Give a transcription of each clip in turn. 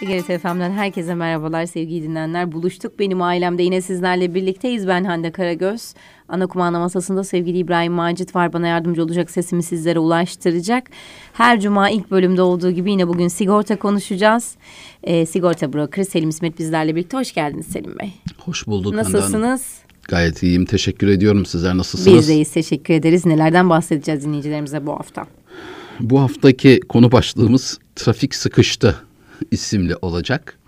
TGRT FM'den herkese merhabalar sevgili dinleyenler. Buluştuk. Benim ailemde yine sizlerle birlikteyiz. Ben Hande Karagöz. Ana kumanda masasında sevgili İbrahim Macit var. Bana yardımcı olacak sesimi sizlere ulaştıracak. Her cuma ilk bölümde olduğu gibi yine bugün sigorta konuşacağız. Ee, sigorta broker Selim İsmet bizlerle birlikte. Hoş geldiniz Selim Bey. Hoş bulduk Nasılsınız? Hanım. Gayet iyiyim. Teşekkür ediyorum. Sizler nasılsınız? Biz deyiz. Teşekkür ederiz. Nelerden bahsedeceğiz dinleyicilerimize bu hafta? Bu haftaki konu başlığımız trafik sıkıştı isimli olacak.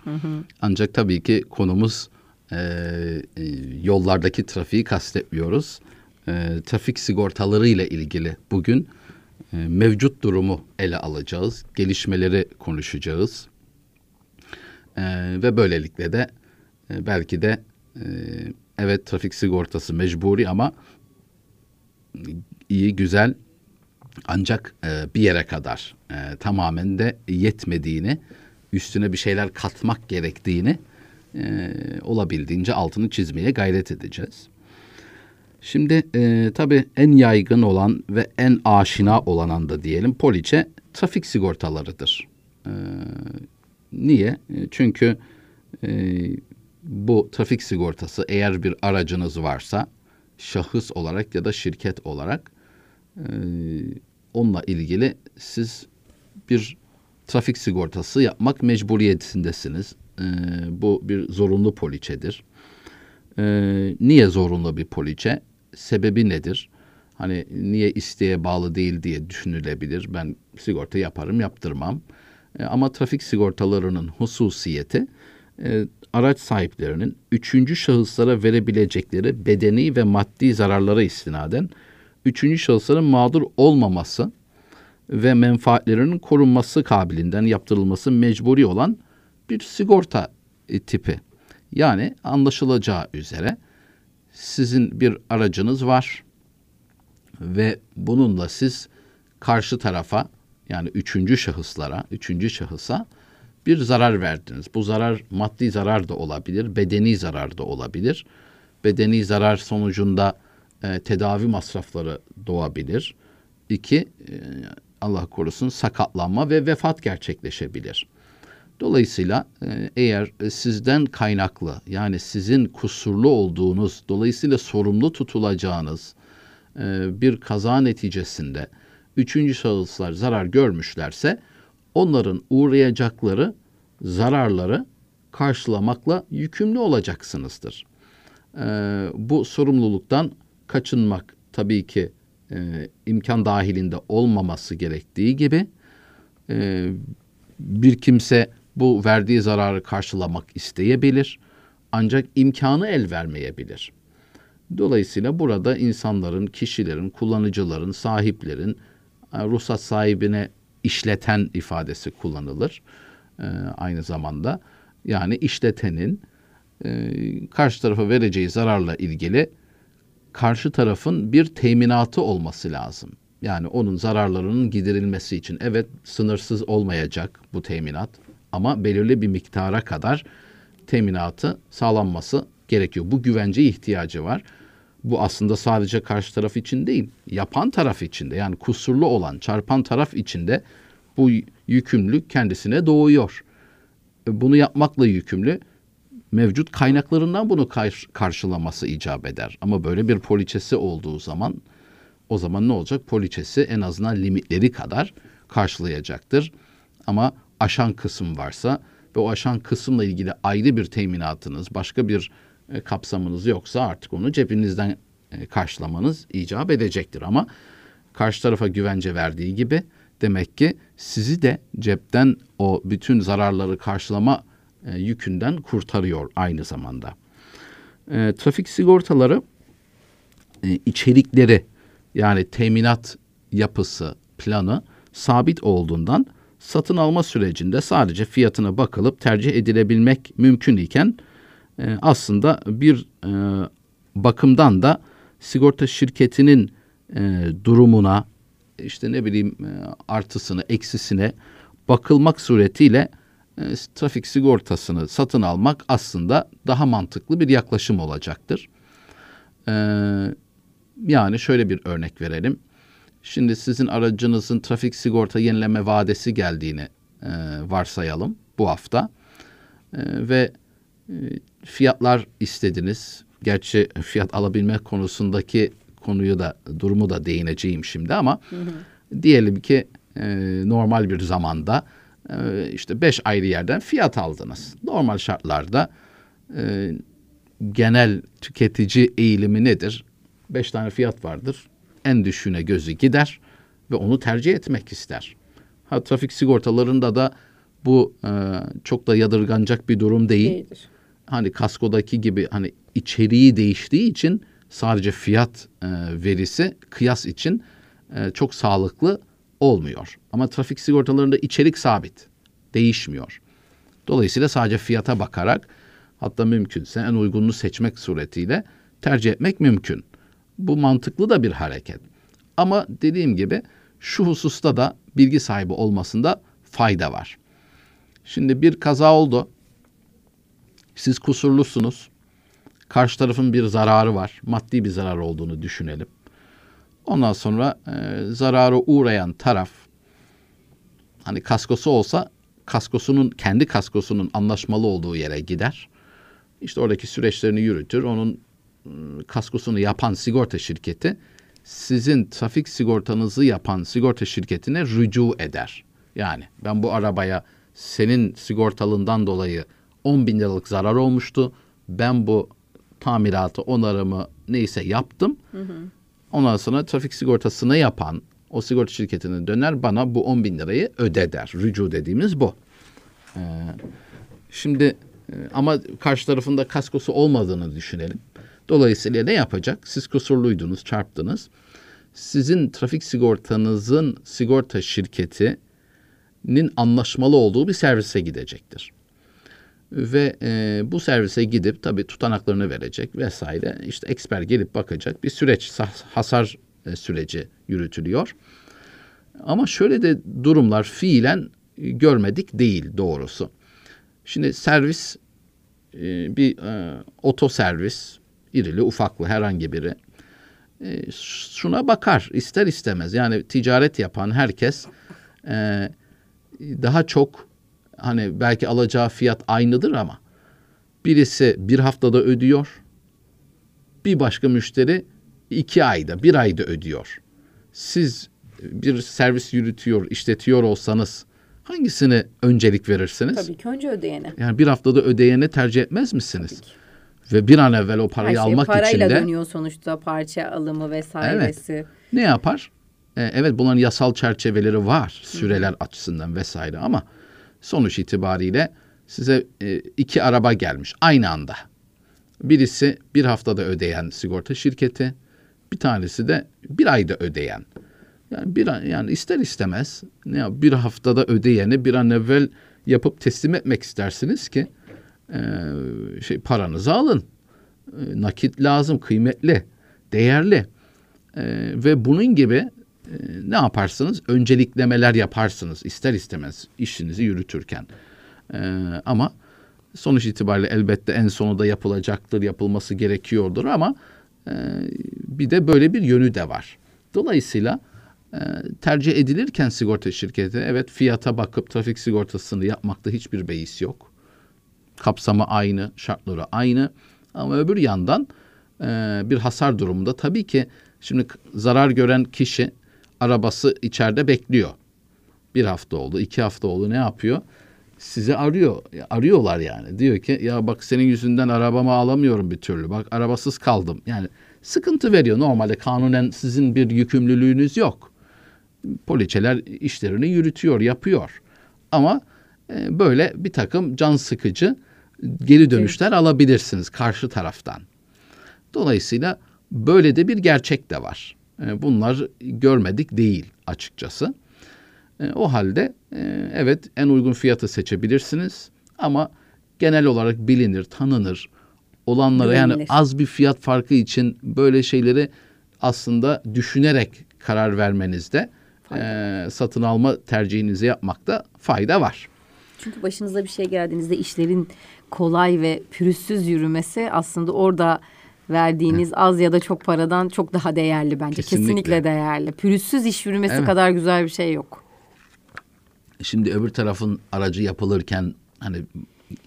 Ancak tabii ki konumuz e, e, yollardaki trafiği kastetmiyoruz. E, trafik sigortaları ile ilgili bugün e, mevcut durumu ele alacağız. Gelişmeleri konuşacağız. E, ve böylelikle de e, belki de e, evet trafik sigortası mecburi ama iyi güzel ancak e, bir yere kadar e, tamamen de yetmediğini, üstüne bir şeyler katmak gerektiğini e, olabildiğince altını çizmeye gayret edeceğiz. Şimdi e, tabii en yaygın olan ve en aşina olan anda diyelim poliçe trafik sigortalarıdır. E, niye? E, Çünkü e, bu trafik sigortası eğer bir aracınız varsa şahıs olarak ya da şirket olarak e, onunla ilgili siz bir trafik sigortası yapmak mecburiyetindesiniz. E, bu bir zorunlu poliçedir. E, niye zorunlu bir poliçe? Sebebi nedir? Hani niye isteğe bağlı değil diye düşünülebilir. Ben sigorta yaparım, yaptırmam. E, ama trafik sigortalarının hususiyeti e, araç sahiplerinin üçüncü şahıslara verebilecekleri bedeni ve maddi zararlara istinaden üçüncü şahısların mağdur olmaması ve menfaatlerinin korunması kabiliğinden yaptırılması mecburi olan bir sigorta e, tipi. Yani anlaşılacağı üzere sizin bir aracınız var ve bununla siz karşı tarafa yani üçüncü şahıslara, üçüncü şahısa bir zarar verdiniz. Bu zarar maddi zarar da olabilir, bedeni zarar da olabilir. Bedeni zarar sonucunda e, tedavi masrafları doğabilir. İki, e, Allah korusun sakatlanma ve vefat gerçekleşebilir. Dolayısıyla e, eğer sizden kaynaklı yani sizin kusurlu olduğunuz, dolayısıyla sorumlu tutulacağınız e, bir kaza neticesinde üçüncü şahıslar zarar görmüşlerse onların uğrayacakları zararları karşılamakla yükümlü olacaksınızdır. E, bu sorumluluktan kaçınmak tabii ki e, imkan dahilinde olmaması gerektiği gibi e, bir kimse bu verdiği zararı karşılamak isteyebilir ancak imkanı el vermeyebilir. Dolayısıyla burada insanların, kişilerin, kullanıcıların, sahiplerin e, ruhsat sahibine işleten ifadesi kullanılır e, aynı zamanda. Yani işletenin e, karşı tarafa vereceği zararla ilgili karşı tarafın bir teminatı olması lazım. Yani onun zararlarının giderilmesi için evet sınırsız olmayacak bu teminat ama belirli bir miktara kadar teminatı sağlanması gerekiyor. Bu güvence ihtiyacı var. Bu aslında sadece karşı taraf için değil, yapan taraf için de yani kusurlu olan, çarpan taraf için de bu yükümlülük kendisine doğuyor. E, Bunu yapmakla yükümlü mevcut kaynaklarından bunu kar- karşılaması icap eder. Ama böyle bir poliçesi olduğu zaman o zaman ne olacak? Poliçesi en azından limitleri kadar karşılayacaktır. Ama aşan kısım varsa ve o aşan kısımla ilgili ayrı bir teminatınız, başka bir e, kapsamınız yoksa artık onu cebinizden e, karşılamanız icap edecektir. Ama karşı tarafa güvence verdiği gibi demek ki sizi de cepten o bütün zararları karşılama e, yükünden kurtarıyor aynı zamanda. E, trafik sigortaları e, içerikleri yani teminat yapısı, planı sabit olduğundan satın alma sürecinde sadece fiyatına bakılıp tercih edilebilmek mümkün iken e, aslında bir e, bakımdan da sigorta şirketinin e, durumuna işte ne bileyim e, artısını eksisine bakılmak suretiyle e, trafik sigortasını satın almak aslında daha mantıklı bir yaklaşım olacaktır. E, yani şöyle bir örnek verelim. Şimdi sizin aracınızın trafik sigorta yenileme vadesi geldiğini e, varsayalım bu hafta. E, ve e, fiyatlar istediniz. Gerçi fiyat alabilme konusundaki konuyu da durumu da değineceğim şimdi ama hı hı. diyelim ki e, normal bir zamanda işte beş ayrı yerden fiyat aldınız. Normal şartlarda e, genel tüketici eğilimi nedir? Beş tane fiyat vardır. En düşüğüne gözü gider ve onu tercih etmek ister. Ha trafik sigortalarında da bu e, çok da yadırganacak bir durum değil. Değildir. Hani kaskodaki gibi hani içeriği değiştiği için sadece fiyat e, verisi kıyas için e, çok sağlıklı olmuyor. Ama trafik sigortalarında içerik sabit, değişmiyor. Dolayısıyla sadece fiyata bakarak hatta mümkünse en uygununu seçmek suretiyle tercih etmek mümkün. Bu mantıklı da bir hareket. Ama dediğim gibi şu hususta da bilgi sahibi olmasında fayda var. Şimdi bir kaza oldu. Siz kusurlusunuz. Karşı tarafın bir zararı var. Maddi bir zarar olduğunu düşünelim. Ondan sonra e, zararı uğrayan taraf hani kaskosu olsa kaskosunun kendi kaskosunun anlaşmalı olduğu yere gider. İşte oradaki süreçlerini yürütür. Onun e, kaskosunu yapan sigorta şirketi sizin trafik sigortanızı yapan sigorta şirketine rücu eder. Yani ben bu arabaya senin sigortalından dolayı 10 bin liralık zarar olmuştu. Ben bu tamiratı, onarımı neyse yaptım. Hı hı. Ondan sonra trafik sigortasını yapan o sigorta şirketine döner bana bu 10 bin lirayı öde der. Rücu dediğimiz bu. Ee, şimdi e, ama karşı tarafında kaskosu olmadığını düşünelim. Dolayısıyla ne yapacak? Siz kusurluydunuz, çarptınız. Sizin trafik sigortanızın sigorta şirketinin anlaşmalı olduğu bir servise gidecektir ve e, bu servise gidip tabii tutanaklarını verecek vesaire işte eksper gelip bakacak bir süreç hasar e, süreci yürütülüyor. Ama şöyle de durumlar fiilen görmedik değil doğrusu. Şimdi servis e, bir e, oto servis irili ufaklı herhangi biri e, şuna bakar ister istemez yani ticaret yapan herkes e, daha çok hani belki alacağı fiyat aynıdır ama birisi bir haftada ödüyor. Bir başka müşteri iki ayda, bir ayda ödüyor. Siz bir servis yürütüyor, işletiyor olsanız hangisine öncelik verirsiniz? Tabii ki önce ödeyene. Yani bir haftada ödeyeni tercih etmez misiniz? Ve bir an evvel o parayı Her şey almak parayla için de... parayla dönüyor sonuçta parça alımı vesairesi. Evet. Ne yapar? Ee, evet bunların yasal çerçeveleri var süreler Hı. açısından vesaire ama sonuç itibariyle size e, iki araba gelmiş aynı anda. Birisi bir haftada ödeyen sigorta şirketi, bir tanesi de bir ayda ödeyen. Yani bir yani ister istemez ne bir haftada ödeyeni bir an evvel yapıp teslim etmek istersiniz ki e, şey paranızı alın. E, nakit lazım, kıymetli, değerli. E, ve bunun gibi ne yaparsınız? Önceliklemeler yaparsınız ister istemez işinizi yürütürken. E, ama sonuç itibariyle elbette en sonu da yapılacaktır, yapılması gerekiyordur ama e, bir de böyle bir yönü de var. Dolayısıyla e, tercih edilirken sigorta şirketi evet fiyata bakıp trafik sigortasını yapmakta hiçbir beis yok. Kapsamı aynı, şartları aynı ama öbür yandan e, bir hasar durumunda tabii ki şimdi zarar gören kişi arabası içeride bekliyor. Bir hafta oldu, iki hafta oldu ne yapıyor? Sizi arıyor, arıyorlar yani. Diyor ki ya bak senin yüzünden arabamı alamıyorum bir türlü. Bak arabasız kaldım. Yani sıkıntı veriyor. Normalde kanunen sizin bir yükümlülüğünüz yok. Poliçeler işlerini yürütüyor, yapıyor. Ama e, böyle bir takım can sıkıcı geri dönüşler evet. alabilirsiniz karşı taraftan. Dolayısıyla böyle de bir gerçek de var. E, bunlar görmedik değil açıkçası. E, o halde e, evet en uygun fiyatı seçebilirsiniz ama genel olarak bilinir, tanınır olanlara yani az bir fiyat farkı için böyle şeyleri aslında düşünerek karar vermenizde e, satın alma tercihinizi yapmakta fayda var. Çünkü başınıza bir şey geldiğinizde işlerin kolay ve pürüzsüz yürümesi aslında orada verdiğiniz az ya da çok paradan çok daha değerli bence. Kesinlikle, Kesinlikle değerli. Pürüzsüz iş yürümesi evet. kadar güzel bir şey yok. Şimdi öbür tarafın aracı yapılırken hani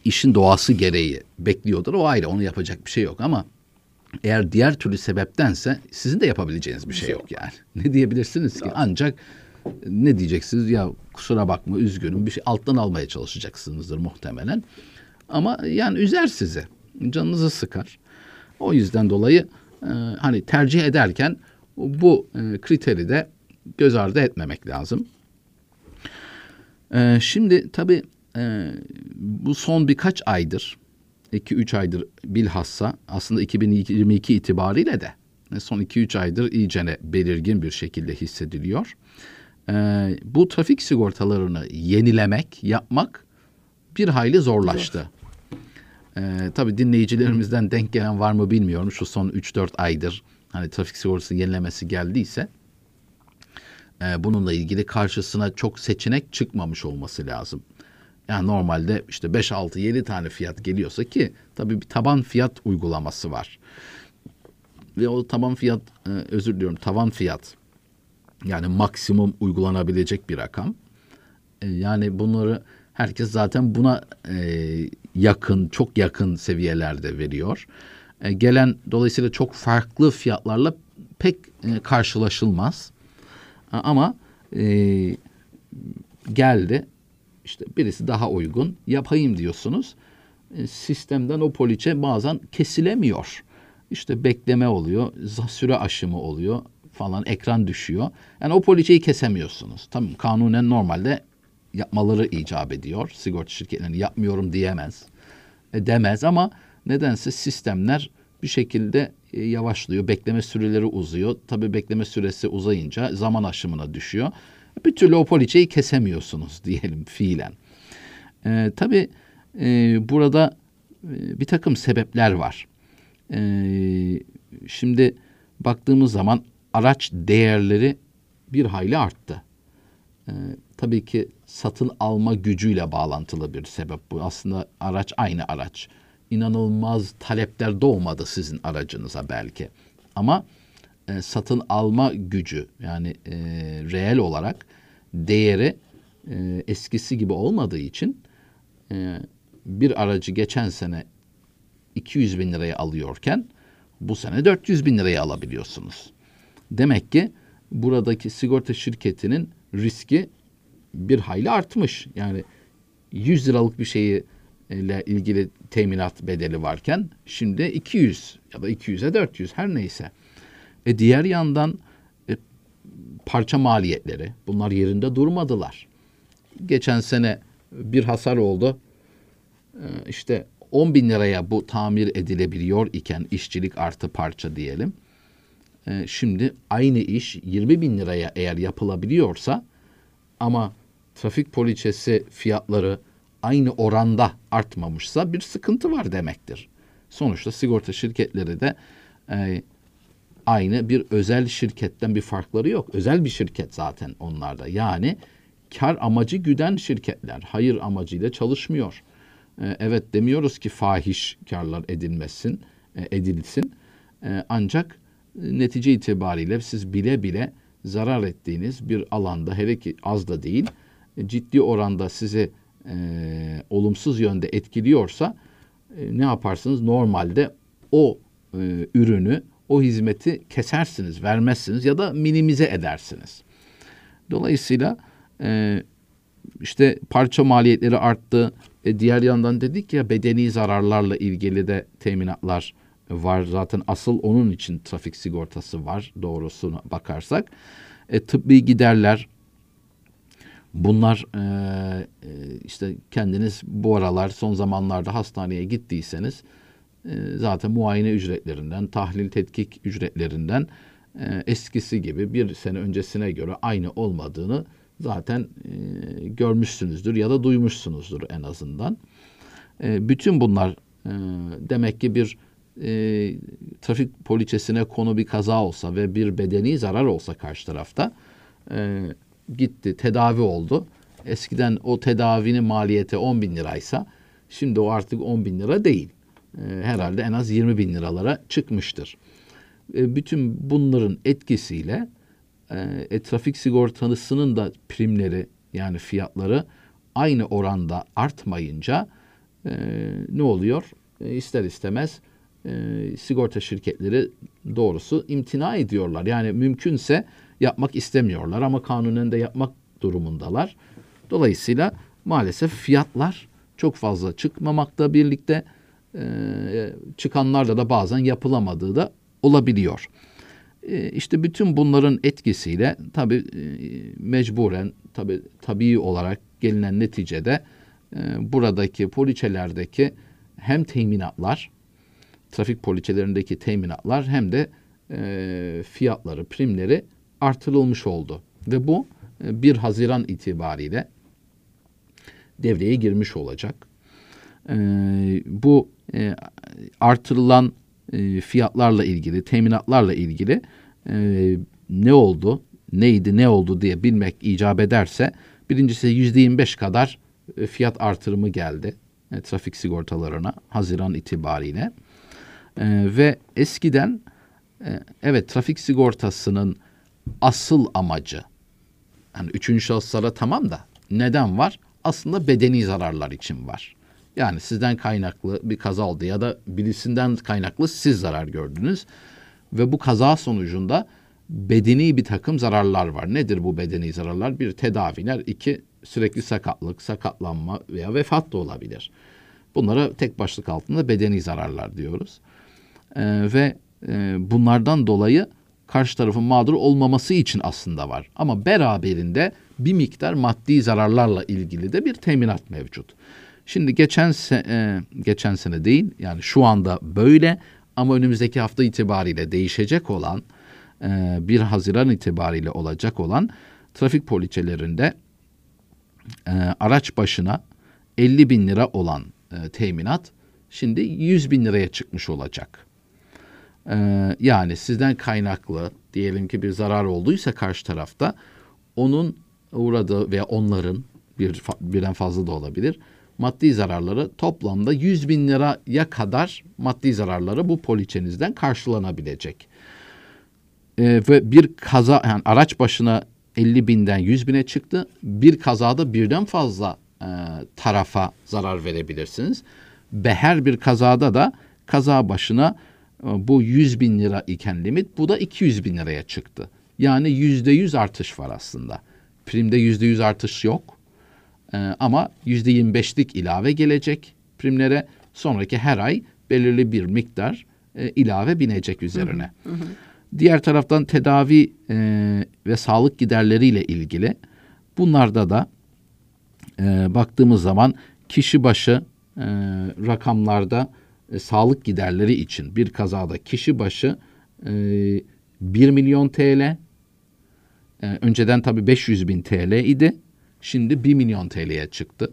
işin doğası gereği bekliyordur. O ayrı onu yapacak bir şey yok ama eğer diğer türlü sebeptense sizin de yapabileceğiniz bir şey yok yani. Ne diyebilirsiniz ki? Ancak ne diyeceksiniz? Ya kusura bakma üzgünüm bir şey alttan almaya çalışacaksınızdır muhtemelen. Ama yani üzer sizi. Canınızı sıkar. O yüzden dolayı e, hani tercih ederken bu e, kriteri de göz ardı etmemek lazım. E, şimdi tabii e, bu son birkaç aydır 2-3 aydır bilhassa aslında 2022 itibariyle de son 2-3 aydır iyicene belirgin bir şekilde hissediliyor. Ee, bu trafik sigortalarını yenilemek, yapmak bir hayli zorlaştı. Ee, tabii dinleyicilerimizden denk gelen var mı bilmiyorum. Şu son 3-4 aydır hani trafik sigortası yenilemesi geldiyse e, bununla ilgili karşısına çok seçenek çıkmamış olması lazım. Yani normalde işte 5, 6, 7 tane fiyat geliyorsa ki tabii bir taban fiyat uygulaması var. Ve o taban fiyat, e, özür diliyorum tavan fiyat yani maksimum uygulanabilecek bir rakam. E, yani bunları herkes zaten buna e, yakın, çok yakın seviyelerde veriyor. E, gelen dolayısıyla çok farklı fiyatlarla pek e, karşılaşılmaz. Ama e, geldi işte birisi daha uygun yapayım diyorsunuz. E, sistemden o poliçe bazen kesilemiyor. İşte bekleme oluyor, süre aşımı oluyor falan ekran düşüyor. Yani o poliçeyi kesemiyorsunuz. Tamam kanunen normalde yapmaları icap ediyor. Sigorta şirketleri yapmıyorum diyemez. E, demez ama nedense sistemler bir şekilde e, yavaşlıyor. Bekleme süreleri uzuyor. Tabii bekleme süresi uzayınca zaman aşımına düşüyor. Bir türlü o poliçeyi kesemiyorsunuz diyelim fiilen. E, tabii e, burada e, bir takım sebepler var. E, şimdi baktığımız zaman araç değerleri bir hayli arttı. E, tabii ki satın alma gücüyle bağlantılı bir sebep bu. Aslında araç aynı araç. İnanılmaz talepler doğmadı sizin aracınıza belki. Ama e, satın alma gücü yani e, reel olarak değeri e, eskisi gibi olmadığı için e, bir aracı geçen sene 200 bin liraya alıyorken bu sene 400 bin liraya alabiliyorsunuz. Demek ki buradaki sigorta şirketinin riski bir hayli artmış. Yani 100 liralık bir şeyi ile ilgili teminat bedeli varken şimdi 200 ya da 200'e 400 her neyse. E diğer yandan e, parça maliyetleri bunlar yerinde durmadılar. Geçen sene bir hasar oldu. E, işte 10 bin liraya bu tamir edilebiliyor iken işçilik artı parça diyelim. E, şimdi aynı iş 20 bin liraya eğer yapılabiliyorsa ama trafik poliçesi fiyatları aynı oranda artmamışsa bir sıkıntı var demektir. Sonuçta sigorta şirketleri de e, aynı bir özel şirketten bir farkları yok. Özel bir şirket zaten onlarda. Yani kar amacı güden şirketler. Hayır amacıyla çalışmıyor. E, evet demiyoruz ki fahiş karlar edilmesin, e, edilsin. E, ancak netice itibariyle siz bile bile zarar ettiğiniz bir alanda hele ki az da değil ciddi oranda sizi e, olumsuz yönde etkiliyorsa e, ne yaparsınız? Normalde o e, ürünü, o hizmeti kesersiniz, vermezsiniz ya da minimize edersiniz. Dolayısıyla e, işte parça maliyetleri arttı. E, diğer yandan dedik ya bedeni zararlarla ilgili de teminatlar var. Zaten asıl onun için trafik sigortası var doğrusuna bakarsak. E, tıbbi giderler bunlar e, e, işte kendiniz bu aralar son zamanlarda hastaneye gittiyseniz e, zaten muayene ücretlerinden, tahlil tetkik ücretlerinden e, eskisi gibi bir sene öncesine göre aynı olmadığını zaten e, görmüşsünüzdür ya da duymuşsunuzdur en azından. E, bütün bunlar e, demek ki bir e, trafik poliçesine konu bir kaza olsa ve bir bedeni zarar olsa karşı tarafta e, gitti tedavi oldu. Eskiden o tedavinin maliyeti 10 bin liraysa şimdi o artık 10 bin lira değil. E, herhalde en az 20 bin liralara çıkmıştır. E, bütün bunların etkisiyle e, e, trafik sigortasının da primleri yani fiyatları aynı oranda artmayınca e, ne oluyor? E, ister istemez e, sigorta şirketleri doğrusu imtina ediyorlar. Yani mümkünse yapmak istemiyorlar ama kanunen de yapmak durumundalar. Dolayısıyla maalesef fiyatlar çok fazla çıkmamakla birlikte e, çıkanlarda da bazen yapılamadığı da olabiliyor. E, işte bütün bunların etkisiyle tabi e, mecburen tabi tabii olarak gelinen neticede e, buradaki poliçelerdeki hem teminatlar trafik poliçelerindeki teminatlar hem de e, fiyatları, primleri artırılmış oldu. Ve bu e, 1 Haziran itibariyle devreye girmiş olacak. E, bu e, artırılan e, fiyatlarla ilgili, teminatlarla ilgili e, ne oldu, neydi, ne oldu diye bilmek icap ederse birincisi yüzde 25 kadar e, fiyat artırımı geldi e, trafik sigortalarına Haziran itibariyle. E, ve eskiden e, evet trafik sigortasının asıl amacı yani üçüncü şahıslara tamam da neden var? Aslında bedeni zararlar için var. Yani sizden kaynaklı bir kaza oldu ya da birisinden kaynaklı siz zarar gördünüz. Ve bu kaza sonucunda bedeni bir takım zararlar var. Nedir bu bedeni zararlar? Bir tedaviler, iki sürekli sakatlık, sakatlanma veya vefat da olabilir. Bunlara tek başlık altında bedeni zararlar diyoruz. Ee, ve e, bunlardan dolayı karşı tarafın mağdur olmaması için aslında var. Ama beraberinde bir miktar maddi zararlarla ilgili de bir teminat mevcut. Şimdi geçen se e, geçen sene değil yani şu anda böyle ama önümüzdeki hafta itibariyle değişecek olan e, 1 Haziran itibariyle olacak olan trafik poliçelerinde e, araç başına 50 bin lira olan e, teminat şimdi 100 bin liraya çıkmış olacak. E, yani sizden kaynaklı diyelim ki bir zarar olduysa karşı tarafta onun uğradığı veya onların bir birden fazla da olabilir maddi zararları toplamda 100 bin liraya kadar maddi zararları bu poliçenizden karşılanabilecek. Ee, ve bir kaza yani araç başına 50 binden 100 bine çıktı. Bir kazada birden fazla e, tarafa zarar verebilirsiniz. Ve her bir kazada da kaza başına bu 100 bin lira iken limit bu da 200 bin liraya çıktı. Yani yüzde yüz artış var aslında. Primde yüzde yüz artış yok. Ee, ama yüzde 25'lik ilave gelecek primlere. Sonraki her ay belirli bir miktar e, ilave binecek üzerine. Hı hı. Diğer taraftan tedavi e, ve sağlık giderleriyle ilgili bunlarda da e, baktığımız zaman kişi başı e, rakamlarda e, sağlık giderleri için bir kazada kişi başı e, 1 milyon TL e, önceden tabii 500 bin TL idi. Şimdi 1 milyon TL'ye çıktı.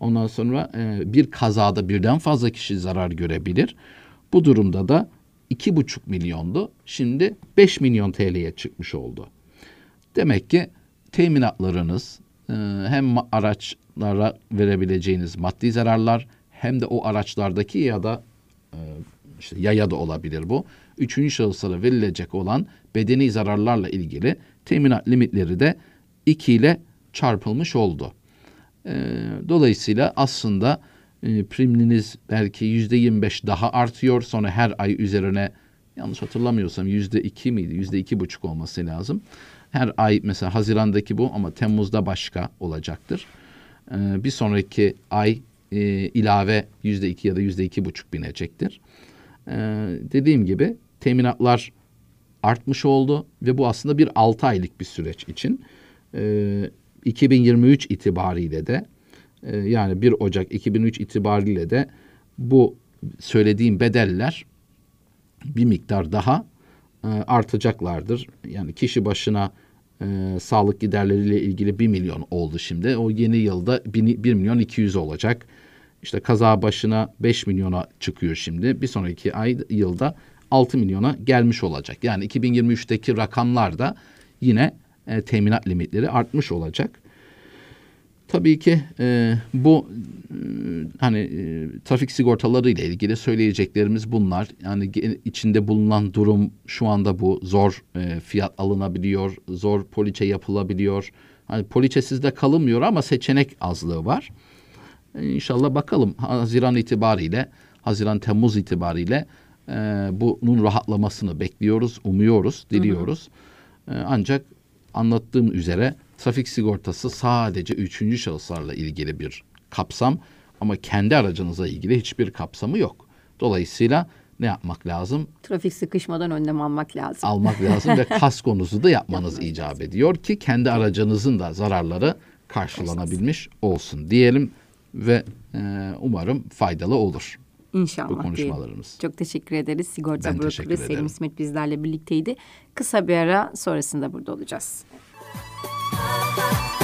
Ondan sonra e, bir kazada birden fazla kişi zarar görebilir. Bu durumda da 2,5 milyondu. Şimdi 5 milyon TL'ye çıkmış oldu. Demek ki teminatlarınız e, hem araçlara verebileceğiniz maddi zararlar hem de o araçlardaki ya da e, işte yaya da olabilir bu. Üçüncü şahıslara verilecek olan bedeni zararlarla ilgili teminat limitleri de 2 ile çarpılmış oldu. E, dolayısıyla aslında e, priminiz belki yüzde 25 daha artıyor. Sonra her ay üzerine yanlış hatırlamıyorsam yüzde iki miydi? Yüzde iki buçuk olması lazım. Her ay mesela Haziran'daki bu ama Temmuz'da başka olacaktır. E, bir sonraki ay e, ilave yüzde iki ya da yüzde iki buçuk binecektir. E, dediğim gibi teminatlar artmış oldu ve bu aslında bir altı aylık bir süreç için. E, 2023 itibariyle de e, yani 1 Ocak 2003 itibariyle de bu söylediğim bedeller bir miktar daha e, artacaklardır. Yani kişi başına e, sağlık giderleriyle ilgili 1 milyon oldu şimdi. O yeni yılda 1, 1 milyon 200 olacak. İşte kaza başına 5 milyona çıkıyor şimdi. Bir sonraki ay yılda 6 milyona gelmiş olacak. Yani 2023'teki rakamlar da yine e, teminat limitleri artmış olacak. Tabii ki e, bu e, hani e, trafik sigortaları ile ilgili söyleyeceklerimiz bunlar. Yani içinde bulunan durum şu anda bu zor e, fiyat alınabiliyor, zor poliçe yapılabiliyor. Hani poliçesiz de kalınmıyor ama seçenek azlığı var. E, İnşallah bakalım Haziran itibariyle, Haziran Temmuz itibariyle e, bunun rahatlamasını bekliyoruz, umuyoruz, diliyoruz. E, ancak anlattığım üzere trafik sigortası sadece üçüncü şahıslarla ilgili bir kapsam ama kendi aracınıza ilgili hiçbir kapsamı yok. Dolayısıyla ne yapmak lazım? Trafik sıkışmadan önlem almak lazım. Almak lazım ve kaskonuzu da yapmanız icap ediyor ki kendi aracınızın da zararları karşılanabilmiş olsun diyelim ve e, umarım faydalı olur İnşallah. bu konuşmalarımız. Çok teşekkür ederiz. Sigorta Ben brokeri Selim. İsmet bizlerle birlikteydi. Kısa bir ara sonrasında burada olacağız. Bye.